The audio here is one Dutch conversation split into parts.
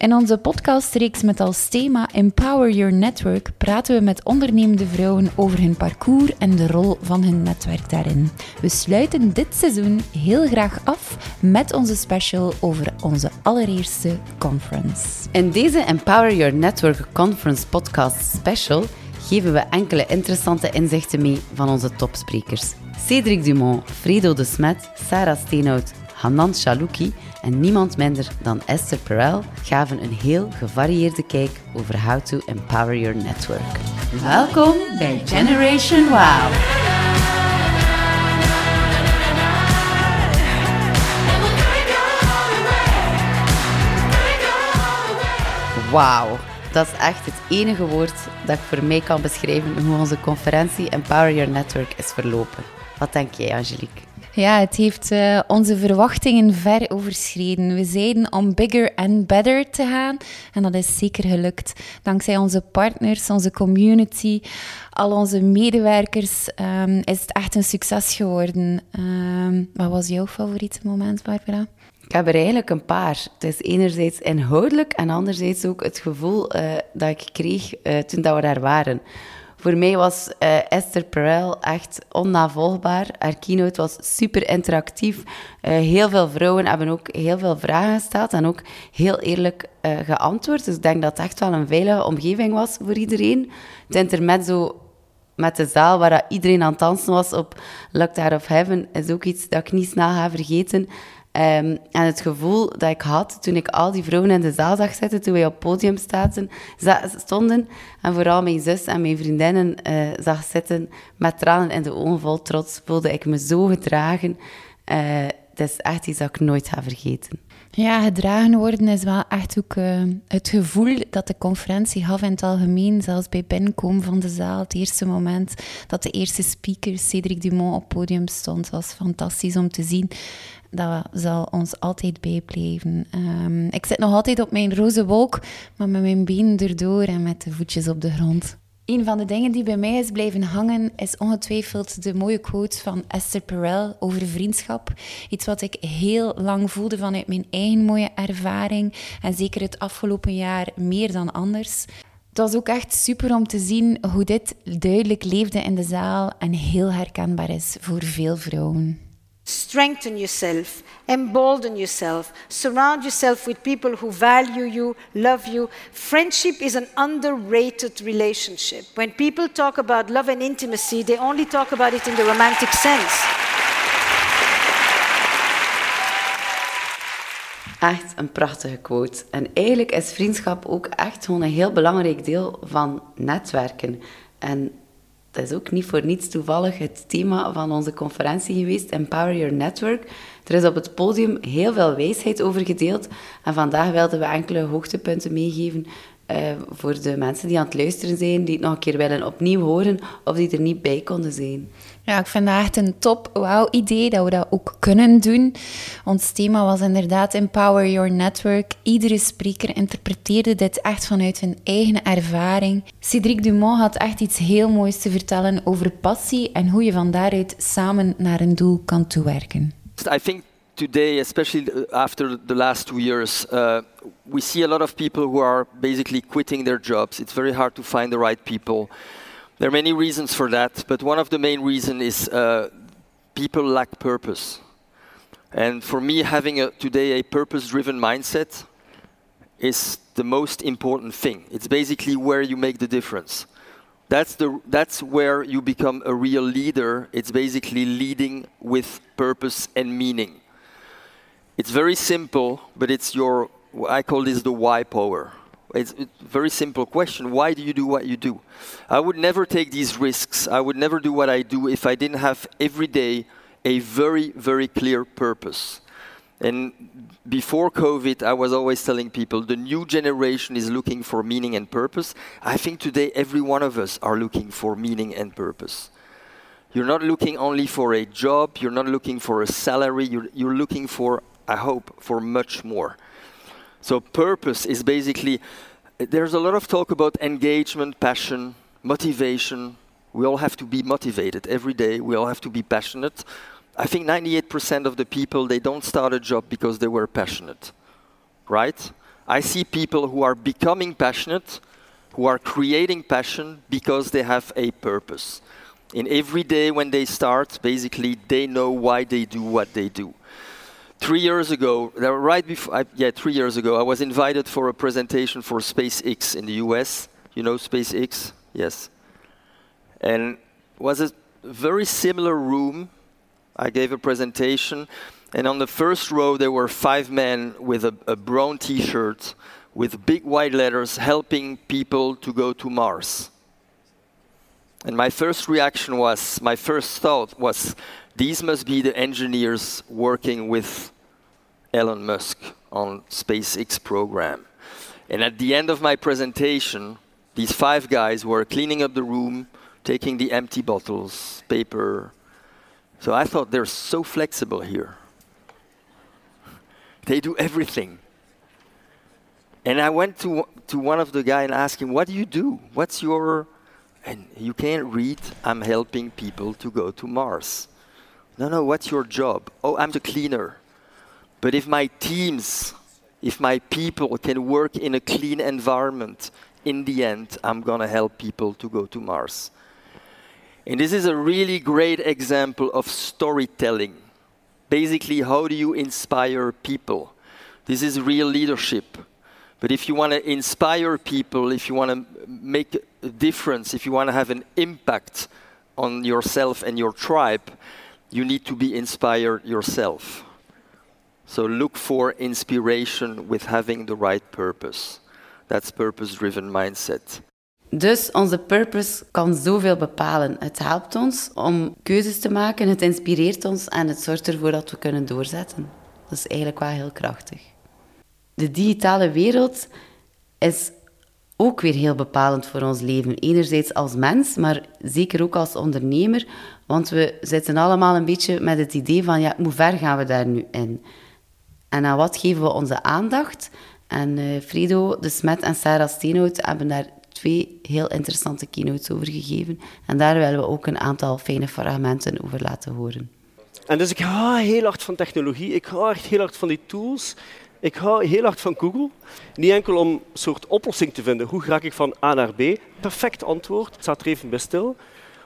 In onze podcastreeks met als thema Empower Your Network praten we met ondernemende vrouwen over hun parcours en de rol van hun netwerk daarin. We sluiten dit seizoen heel graag af met onze special over onze allereerste conference. In deze Empower Your Network Conference podcast special geven we enkele interessante inzichten mee van onze topsprekers. Cédric Dumont, Fredo de Smet, Sarah Steenhout, Hanan Chalouki en niemand minder dan Esther Perel gaven een heel gevarieerde kijk over how to empower your network. Welkom bij Generation Wow! Wauw, dat is echt het enige woord dat ik voor mij kan beschrijven hoe onze conferentie Empower Your Network is verlopen. Wat denk jij, Angelique? Ja, het heeft uh, onze verwachtingen ver overschreden. We zeiden om bigger and better te gaan en dat is zeker gelukt. Dankzij onze partners, onze community, al onze medewerkers um, is het echt een succes geworden. Um, wat was jouw favoriete moment, Barbara? Ik heb er eigenlijk een paar. Het is enerzijds inhoudelijk en anderzijds ook het gevoel uh, dat ik kreeg uh, toen dat we daar waren. Voor mij was uh, Esther Perel echt onnavolgbaar. Haar keynote was super interactief. Uh, heel veel vrouwen hebben ook heel veel vragen gesteld en ook heel eerlijk uh, geantwoord. Dus ik denk dat het echt wel een veilige omgeving was voor iedereen. Het intermezzo met de zaal waar iedereen aan het dansen was op Locked Out of Heaven is ook iets dat ik niet snel ga vergeten. Um, en het gevoel dat ik had toen ik al die vrouwen in de zaal zag zitten, toen wij op podium stonden, en vooral mijn zus en mijn vriendinnen uh, zag zitten met tranen in de ogen vol trots, voelde ik me zo gedragen. Uh, is echt iets dat ik nooit ga vergeten. Ja, gedragen worden is wel echt ook uh, het gevoel dat de conferentie gaf in het algemeen. Zelfs bij binnenkomen van de zaal, het eerste moment dat de eerste speaker, Cédric Dumont, op het podium stond, was fantastisch om te zien dat zal ons altijd bijblijven. Um, ik zit nog altijd op mijn roze wolk, maar met mijn benen erdoor en met de voetjes op de grond. Een van de dingen die bij mij is blijven hangen, is ongetwijfeld de mooie quote van Esther Perel over vriendschap. Iets wat ik heel lang voelde vanuit mijn eigen mooie ervaring en zeker het afgelopen jaar meer dan anders. Het was ook echt super om te zien hoe dit duidelijk leefde in de zaal en heel herkenbaar is voor veel vrouwen. Strengthen yourself, embolden yourself, surround yourself with people who value you, love you. Friendship is an underrated relationship. When people talk about love and intimacy, they only talk about it in the romantic sense. Echt een prachtige quote. En eigenlijk is vriendschap ook echt gewoon een heel belangrijk deel van netwerken. En dat is ook niet voor niets toevallig het thema van onze conferentie geweest, Empower Your Network. Er is op het podium heel veel wijsheid over gedeeld en vandaag wilden we enkele hoogtepunten meegeven uh, voor de mensen die aan het luisteren zijn, die het nog een keer willen opnieuw horen of die er niet bij konden zijn. Ja, ik vind dat echt een top wow idee dat we dat ook kunnen doen. Ons thema was inderdaad Empower Your Network. Iedere spreker interpreteerde dit echt vanuit hun eigen ervaring. Cédric Dumont had echt iets heel moois te vertellen over passie en hoe je van daaruit samen naar een doel kan toewerken. I think today, especially after the last two years, uh, we see a lot of people who are basically quitting their jobs. It's very hard to find the right people. There are many reasons for that, but one of the main reasons is uh, people lack purpose. And for me, having a, today a purpose driven mindset is the most important thing. It's basically where you make the difference. That's, the, that's where you become a real leader. It's basically leading with purpose and meaning. It's very simple, but it's your, I call this the why power. It's a very simple question. Why do you do what you do? I would never take these risks. I would never do what I do if I didn't have every day a very, very clear purpose. And before COVID, I was always telling people the new generation is looking for meaning and purpose. I think today every one of us are looking for meaning and purpose. You're not looking only for a job, you're not looking for a salary, you're, you're looking for, I hope, for much more. So purpose is basically there's a lot of talk about engagement, passion, motivation. We all have to be motivated every day. We all have to be passionate. I think 98% of the people they don't start a job because they were passionate. Right? I see people who are becoming passionate, who are creating passion because they have a purpose. In every day when they start, basically, they know why they do what they do. Three years ago, right before, yeah, three years ago, I was invited for a presentation for SpaceX in the US. You know SpaceX? Yes. And was a very similar room. I gave a presentation, and on the first row, there were five men with a, a brown t shirt with big white letters helping people to go to Mars. And my first reaction was, my first thought was, these must be the engineers working with Elon Musk on SpaceX program. And at the end of my presentation, these five guys were cleaning up the room, taking the empty bottles, paper. So I thought they're so flexible here. They do everything. And I went to, to one of the guys and asked him, What do you do? What's your. And you can't read, I'm helping people to go to Mars. No, no, what's your job? Oh, I'm the cleaner. But if my teams, if my people can work in a clean environment, in the end, I'm going to help people to go to Mars. And this is a really great example of storytelling. Basically, how do you inspire people? This is real leadership. But if you want to inspire people, if you want to make a difference, if you want to have an impact on yourself and your tribe, you need to be inspired yourself. So look for inspiration with having the right purpose. That's purpose-driven mindset. Dus onze purpose kan zoveel bepalen. Het helpt ons om keuzes te maken, het inspireert ons en het zorgt ervoor dat we kunnen doorzetten. Dat is eigenlijk wel heel krachtig. De digitale wereld is ook weer heel bepalend voor ons leven. Enerzijds als mens, maar zeker ook als ondernemer. Want we zitten allemaal een beetje met het idee van, ja, hoe ver gaan we daar nu in? En aan wat geven we onze aandacht? En uh, Fredo de Smet en Sarah Steenhout hebben daar twee heel interessante keynotes over gegeven. En daar willen we ook een aantal fijne fragmenten over laten horen. En dus ik hou heel hard van technologie. Ik hou echt heel hard van die tools. Ik hou heel hard van Google. Niet enkel om een soort oplossing te vinden. Hoe ga ik van A naar B? Perfect antwoord. Staat er even bij stil.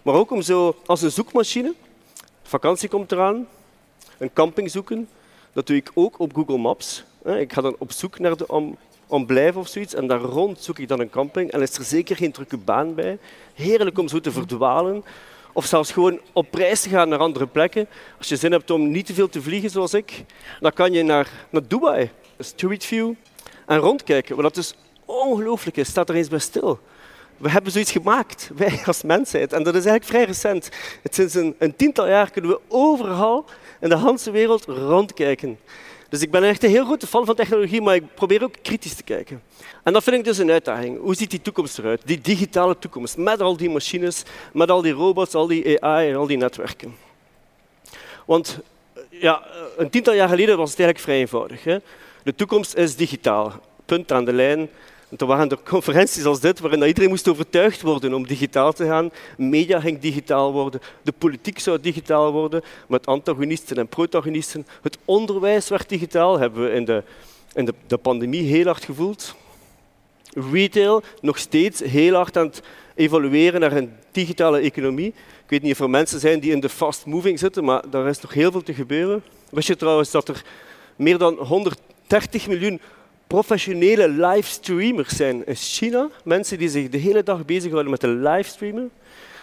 Maar ook om zo als een zoekmachine. Vakantie komt eraan. Een camping zoeken. Dat doe ik ook op Google Maps. Ik ga dan op zoek naar de om, of zoiets en daar rond zoek ik dan een camping en is er zeker geen drukke baan bij. Heerlijk om zo te verdwalen of zelfs gewoon op reis te gaan naar andere plekken. Als je zin hebt om niet te veel te vliegen zoals ik, dan kan je naar, naar Dubai, Street View, en rondkijken. Wat dus ongelooflijk is, staat er eens bij stil. We hebben zoiets gemaakt, wij als mensheid. En dat is eigenlijk vrij recent. Het sinds een, een tiental jaar kunnen we overal in de hele wereld rondkijken. Dus ik ben echt een heel grote fan van technologie, maar ik probeer ook kritisch te kijken. En dat vind ik dus een uitdaging. Hoe ziet die toekomst eruit? Die digitale toekomst, met al die machines, met al die robots, al die AI en al die netwerken. Want ja, een tiental jaar geleden was het eigenlijk vrij eenvoudig. Hè? De toekomst is digitaal. Punt aan de lijn. Er waren er conferenties als dit, waarin iedereen moest overtuigd worden om digitaal te gaan. Media ging digitaal worden, de politiek zou digitaal worden, met antagonisten en protagonisten. Het onderwijs werd digitaal, hebben we in de, in de, de pandemie heel hard gevoeld. Retail nog steeds heel hard aan het evolueren naar een digitale economie. Ik weet niet of er mensen zijn die in de fast moving zitten, maar daar is nog heel veel te gebeuren. Wist je trouwens dat er meer dan 130 miljoen professionele livestreamers zijn in China. Mensen die zich de hele dag bezighouden met de livestreamen.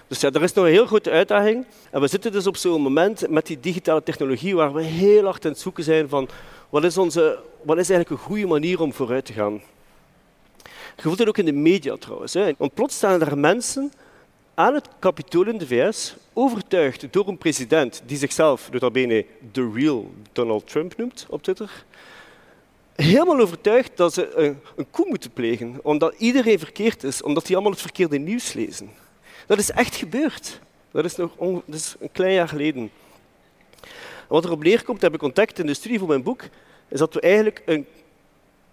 Dus ja, er is nog een heel grote uitdaging. En we zitten dus op zo'n moment met die digitale technologie waar we heel hard aan het zoeken zijn van wat is, onze, wat is eigenlijk een goede manier om vooruit te gaan. Je voelt het ook in de media trouwens. Hè. Want plots staan er mensen aan het kapitool in de VS, overtuigd door een president die zichzelf, door bene, the real Donald Trump noemt op Twitter, helemaal overtuigd dat ze een, een koe moeten plegen, omdat iedereen verkeerd is, omdat die allemaal het verkeerde nieuws lezen. Dat is echt gebeurd. Dat is, nog dat is een klein jaar geleden. wat erop neerkomt, heb ik ontdekt in de studie voor mijn boek, is dat we eigenlijk een,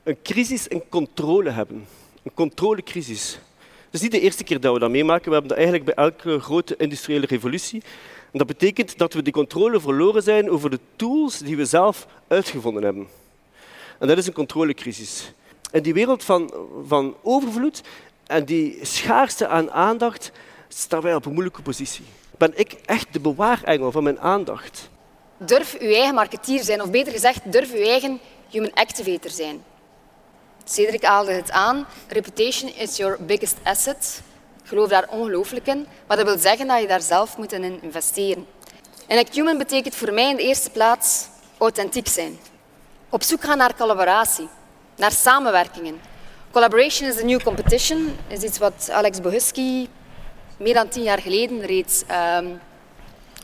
een crisis in controle hebben. Een controlecrisis. Het is niet de eerste keer dat we dat meemaken. We hebben dat eigenlijk bij elke grote industriële revolutie. Dat betekent dat we die controle verloren zijn over de tools die we zelf uitgevonden hebben. En dat is een controlecrisis. In die wereld van, van overvloed en die schaarste aan aandacht staan wij op een moeilijke positie. Ben ik echt de bewaarengel van mijn aandacht? Durf uw eigen marketeer zijn, of beter gezegd, durf uw eigen human activator zijn. Cedric haalde het aan. Reputation is your biggest asset. Ik geloof daar ongelooflijk in. Maar dat wil zeggen dat je daar zelf moet in investeren. En human betekent voor mij in de eerste plaats authentiek zijn. Op zoek gaan naar collaboratie, naar samenwerkingen. Collaboration is the new competition, is iets wat Alex Bohuski meer dan tien jaar geleden reeds um,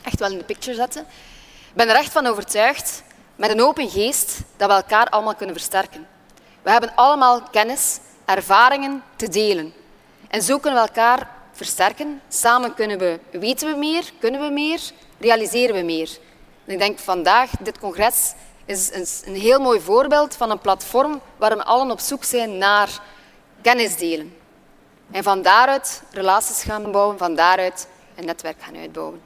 echt wel in de picture zette. Ik ben er echt van overtuigd, met een open geest, dat we elkaar allemaal kunnen versterken. We hebben allemaal kennis, ervaringen te delen. En zo kunnen we elkaar versterken. Samen kunnen we, weten we meer, kunnen we meer, realiseren we meer. Ik denk vandaag, dit congres is een heel mooi voorbeeld van een platform waar allen op zoek zijn naar kennis delen. En van daaruit relaties gaan bouwen, van daaruit een netwerk gaan uitbouwen.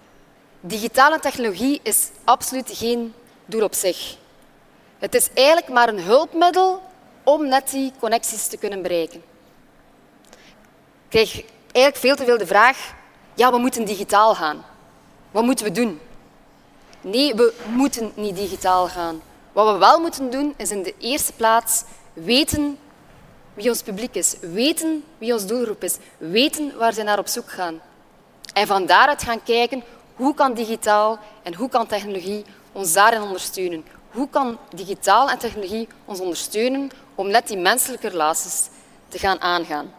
Digitale technologie is absoluut geen doel op zich. Het is eigenlijk maar een hulpmiddel om net die connecties te kunnen bereiken. Ik krijg eigenlijk veel te veel de vraag, ja, we moeten digitaal gaan. Wat moeten we doen? Nee, we moeten niet digitaal gaan. Wat we wel moeten doen, is in de eerste plaats weten wie ons publiek is, weten wie ons doelgroep is, weten waar ze naar op zoek gaan. En van daaruit gaan kijken hoe kan digitaal en hoe kan technologie ons daarin ondersteunen. Hoe kan digitaal en technologie ons ondersteunen om net die menselijke relaties te gaan aangaan?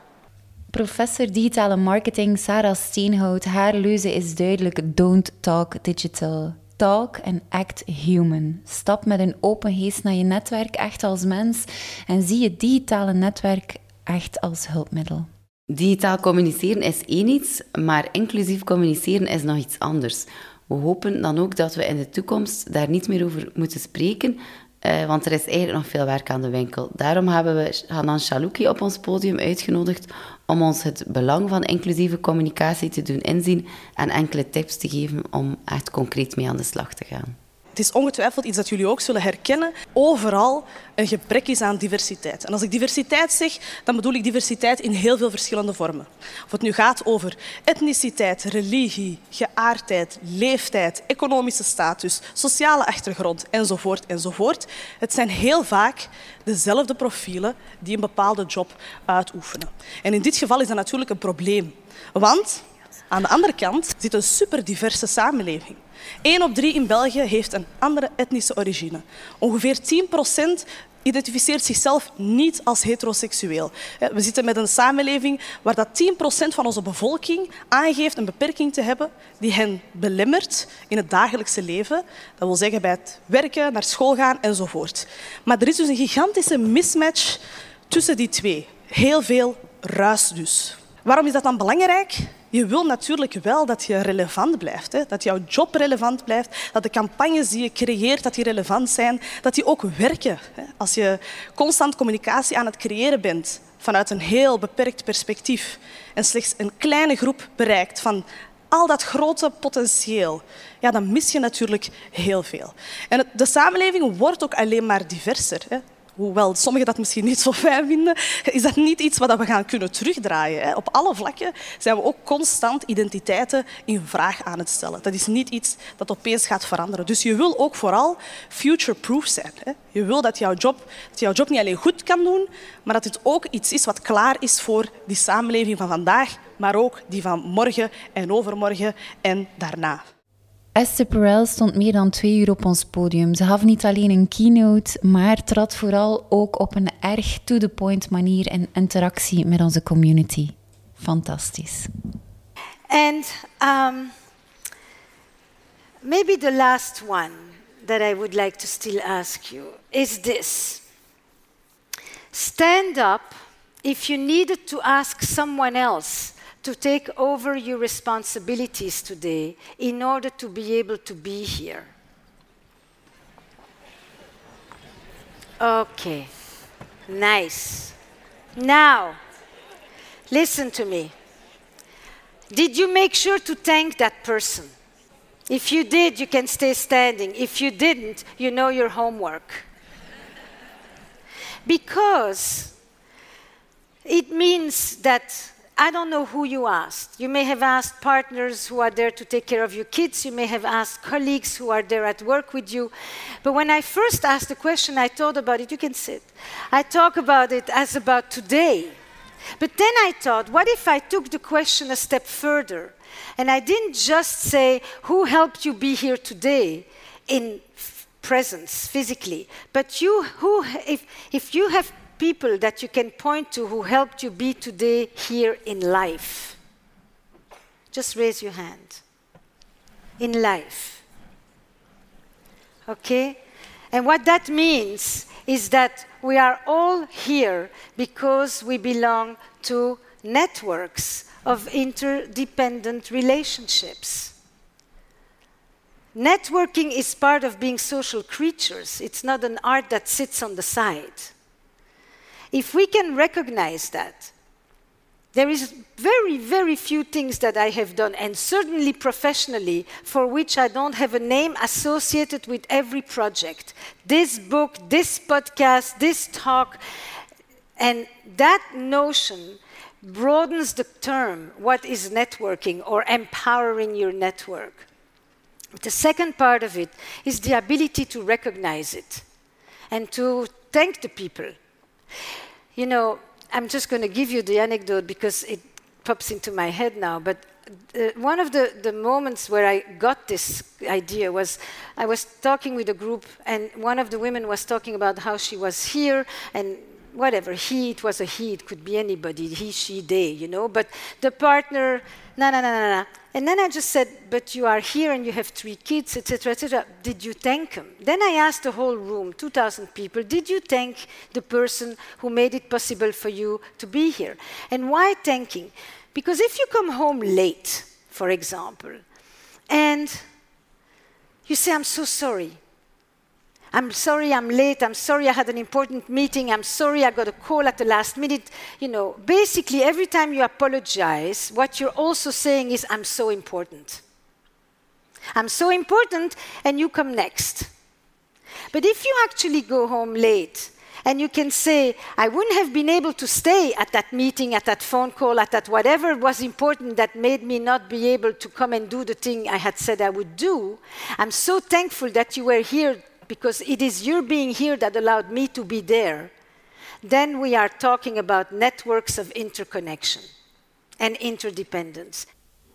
Professor digitale marketing Sarah Steenhout, haar leuze is duidelijk: Don't talk digital. Talk and act human. Stap met een open geest naar je netwerk, echt als mens, en zie je digitale netwerk echt als hulpmiddel. Digitaal communiceren is één iets, maar inclusief communiceren is nog iets anders. We hopen dan ook dat we in de toekomst daar niet meer over moeten spreken, uh, want er is eigenlijk nog veel werk aan de winkel. Daarom hebben we Hanan Chalouki op ons podium uitgenodigd om ons het belang van inclusieve communicatie te doen inzien en enkele tips te geven om echt concreet mee aan de slag te gaan. Het is ongetwijfeld iets dat jullie ook zullen herkennen. Overal een gebrek is aan diversiteit. En als ik diversiteit zeg, dan bedoel ik diversiteit in heel veel verschillende vormen. Of het nu gaat over etniciteit, religie, geaardheid, leeftijd, economische status, sociale achtergrond enzovoort enzovoort. Het zijn heel vaak dezelfde profielen die een bepaalde job uitoefenen. En in dit geval is dat natuurlijk een probleem. Want aan de andere kant zit een superdiverse samenleving. Eén op drie in België heeft een andere etnische origine. Ongeveer 10 procent identificeert zichzelf niet als heteroseksueel. We zitten met een samenleving waar dat 10% van onze bevolking aangeeft een beperking te hebben die hen belemmert in het dagelijkse leven. Dat wil zeggen bij het werken, naar school gaan enzovoort. Maar er is dus een gigantische mismatch tussen die twee. Heel veel ruis dus. Waarom is dat dan belangrijk? Je wil natuurlijk wel dat je relevant blijft, hè? dat jouw job relevant blijft, dat de campagnes die je creëert dat die relevant zijn, dat die ook werken. Hè? Als je constant communicatie aan het creëren bent vanuit een heel beperkt perspectief en slechts een kleine groep bereikt van al dat grote potentieel, ja, dan mis je natuurlijk heel veel. En de samenleving wordt ook alleen maar diverser. Hè? Hoewel sommigen dat misschien niet zo fijn vinden, is dat niet iets wat we gaan kunnen terugdraaien. Op alle vlakken zijn we ook constant identiteiten in vraag aan het stellen. Dat is niet iets dat opeens gaat veranderen. Dus je wil ook vooral future-proof zijn. Je wil dat jouw, job, dat jouw job niet alleen goed kan doen, maar dat het ook iets is wat klaar is voor die samenleving van vandaag, maar ook die van morgen en overmorgen en daarna. Esther Perel stond meer dan twee uur op ons podium. Ze gaf niet alleen een keynote, maar trad vooral ook op een erg to-the-point manier in interactie met onze community. Fantastisch. And um, maybe the last one that I would like to still ask you is this. Stand up if you needed to ask someone else to take over your responsibilities today in order to be able to be here. Okay, nice. Now, listen to me. Did you make sure to thank that person? If you did, you can stay standing. If you didn't, you know your homework. Because it means that I don't know who you asked. You may have asked partners who are there to take care of your kids. You may have asked colleagues who are there at work with you. But when I first asked the question, I thought about it. You can sit. I talk about it as about today. But then I thought, what if I took the question a step further? And I didn't just say, who helped you be here today in presence, physically, but you, who, if, if you have people that you can point to who helped you be today here in life? Just raise your hand. In life. Okay? And what that means is that we are all here because we belong to networks of interdependent relationships. Networking is part of being social creatures. It's not an art that sits on the side. If we can recognize that, there is very, very few things that I have done, and certainly professionally, for which I don't have a name associated with every project. This book, this podcast, this talk, and that notion broadens the term what is networking or empowering your network. The second part of it is the ability to recognize it and to thank the people you know, I'm just going to give you the anecdote because it pops into my head now, but uh, one of the, the moments where I got this idea was I was talking with a group, and one of the women was talking about how she was here, and whatever, he, it was a he, it could be anybody, he, she, they, you know, but the partner, no, no, no, no, no. And then I just said, but you are here and you have three kids, etc., etc. Did you thank him? Then I asked the whole room, 2,000 people, did you thank the person who made it possible for you to be here? And why thanking? Because if you come home late, for example, and you say, I'm so sorry, I'm sorry I'm late. I'm sorry I had an important meeting. I'm sorry I got a call at the last minute. You know, basically, every time you apologize, what you're also saying is, I'm so important. I'm so important, and you come next. But if you actually go home late, and you can say, I wouldn't have been able to stay at that meeting, at that phone call, at that whatever was important that made me not be able to come and do the thing I had said I would do. I'm so thankful that you were here because it is your being here that allowed me to be there, then we are talking about networks of interconnection and interdependence.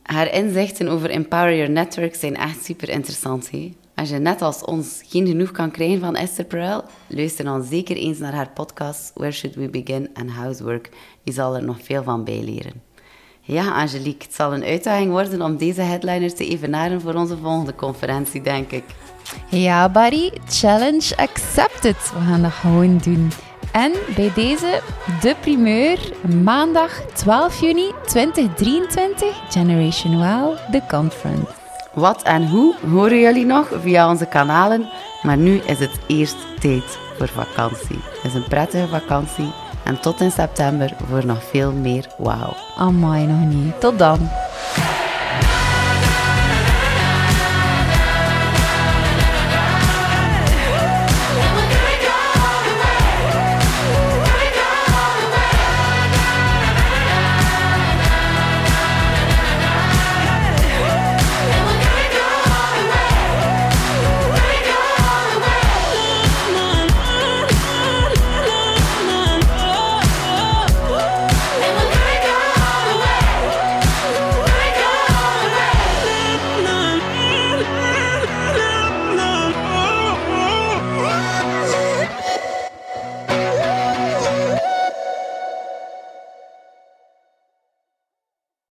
Haar inzichten over Empower Your Network zijn echt super interessant. Hè? Als je net als ons geen genoeg kan krijgen van Esther Perel, luister dan zeker eens naar haar podcast Where Should We Begin and Housework. Je zal er nog veel van bijleren. Ja, Angelique, het zal een uitdaging worden om deze headliners te evenaren voor onze volgende conferentie, denk ik. Ja, Barry, challenge accepted. We gaan dat gewoon doen. En bij deze de primeur, maandag 12 juni 2023, Generation Wow, de conference. Wat en hoe horen jullie nog via onze kanalen, maar nu is het eerst tijd voor vakantie. Het is een prettige vakantie en tot in september voor nog veel meer wow. Amai, nog niet. Tot dan.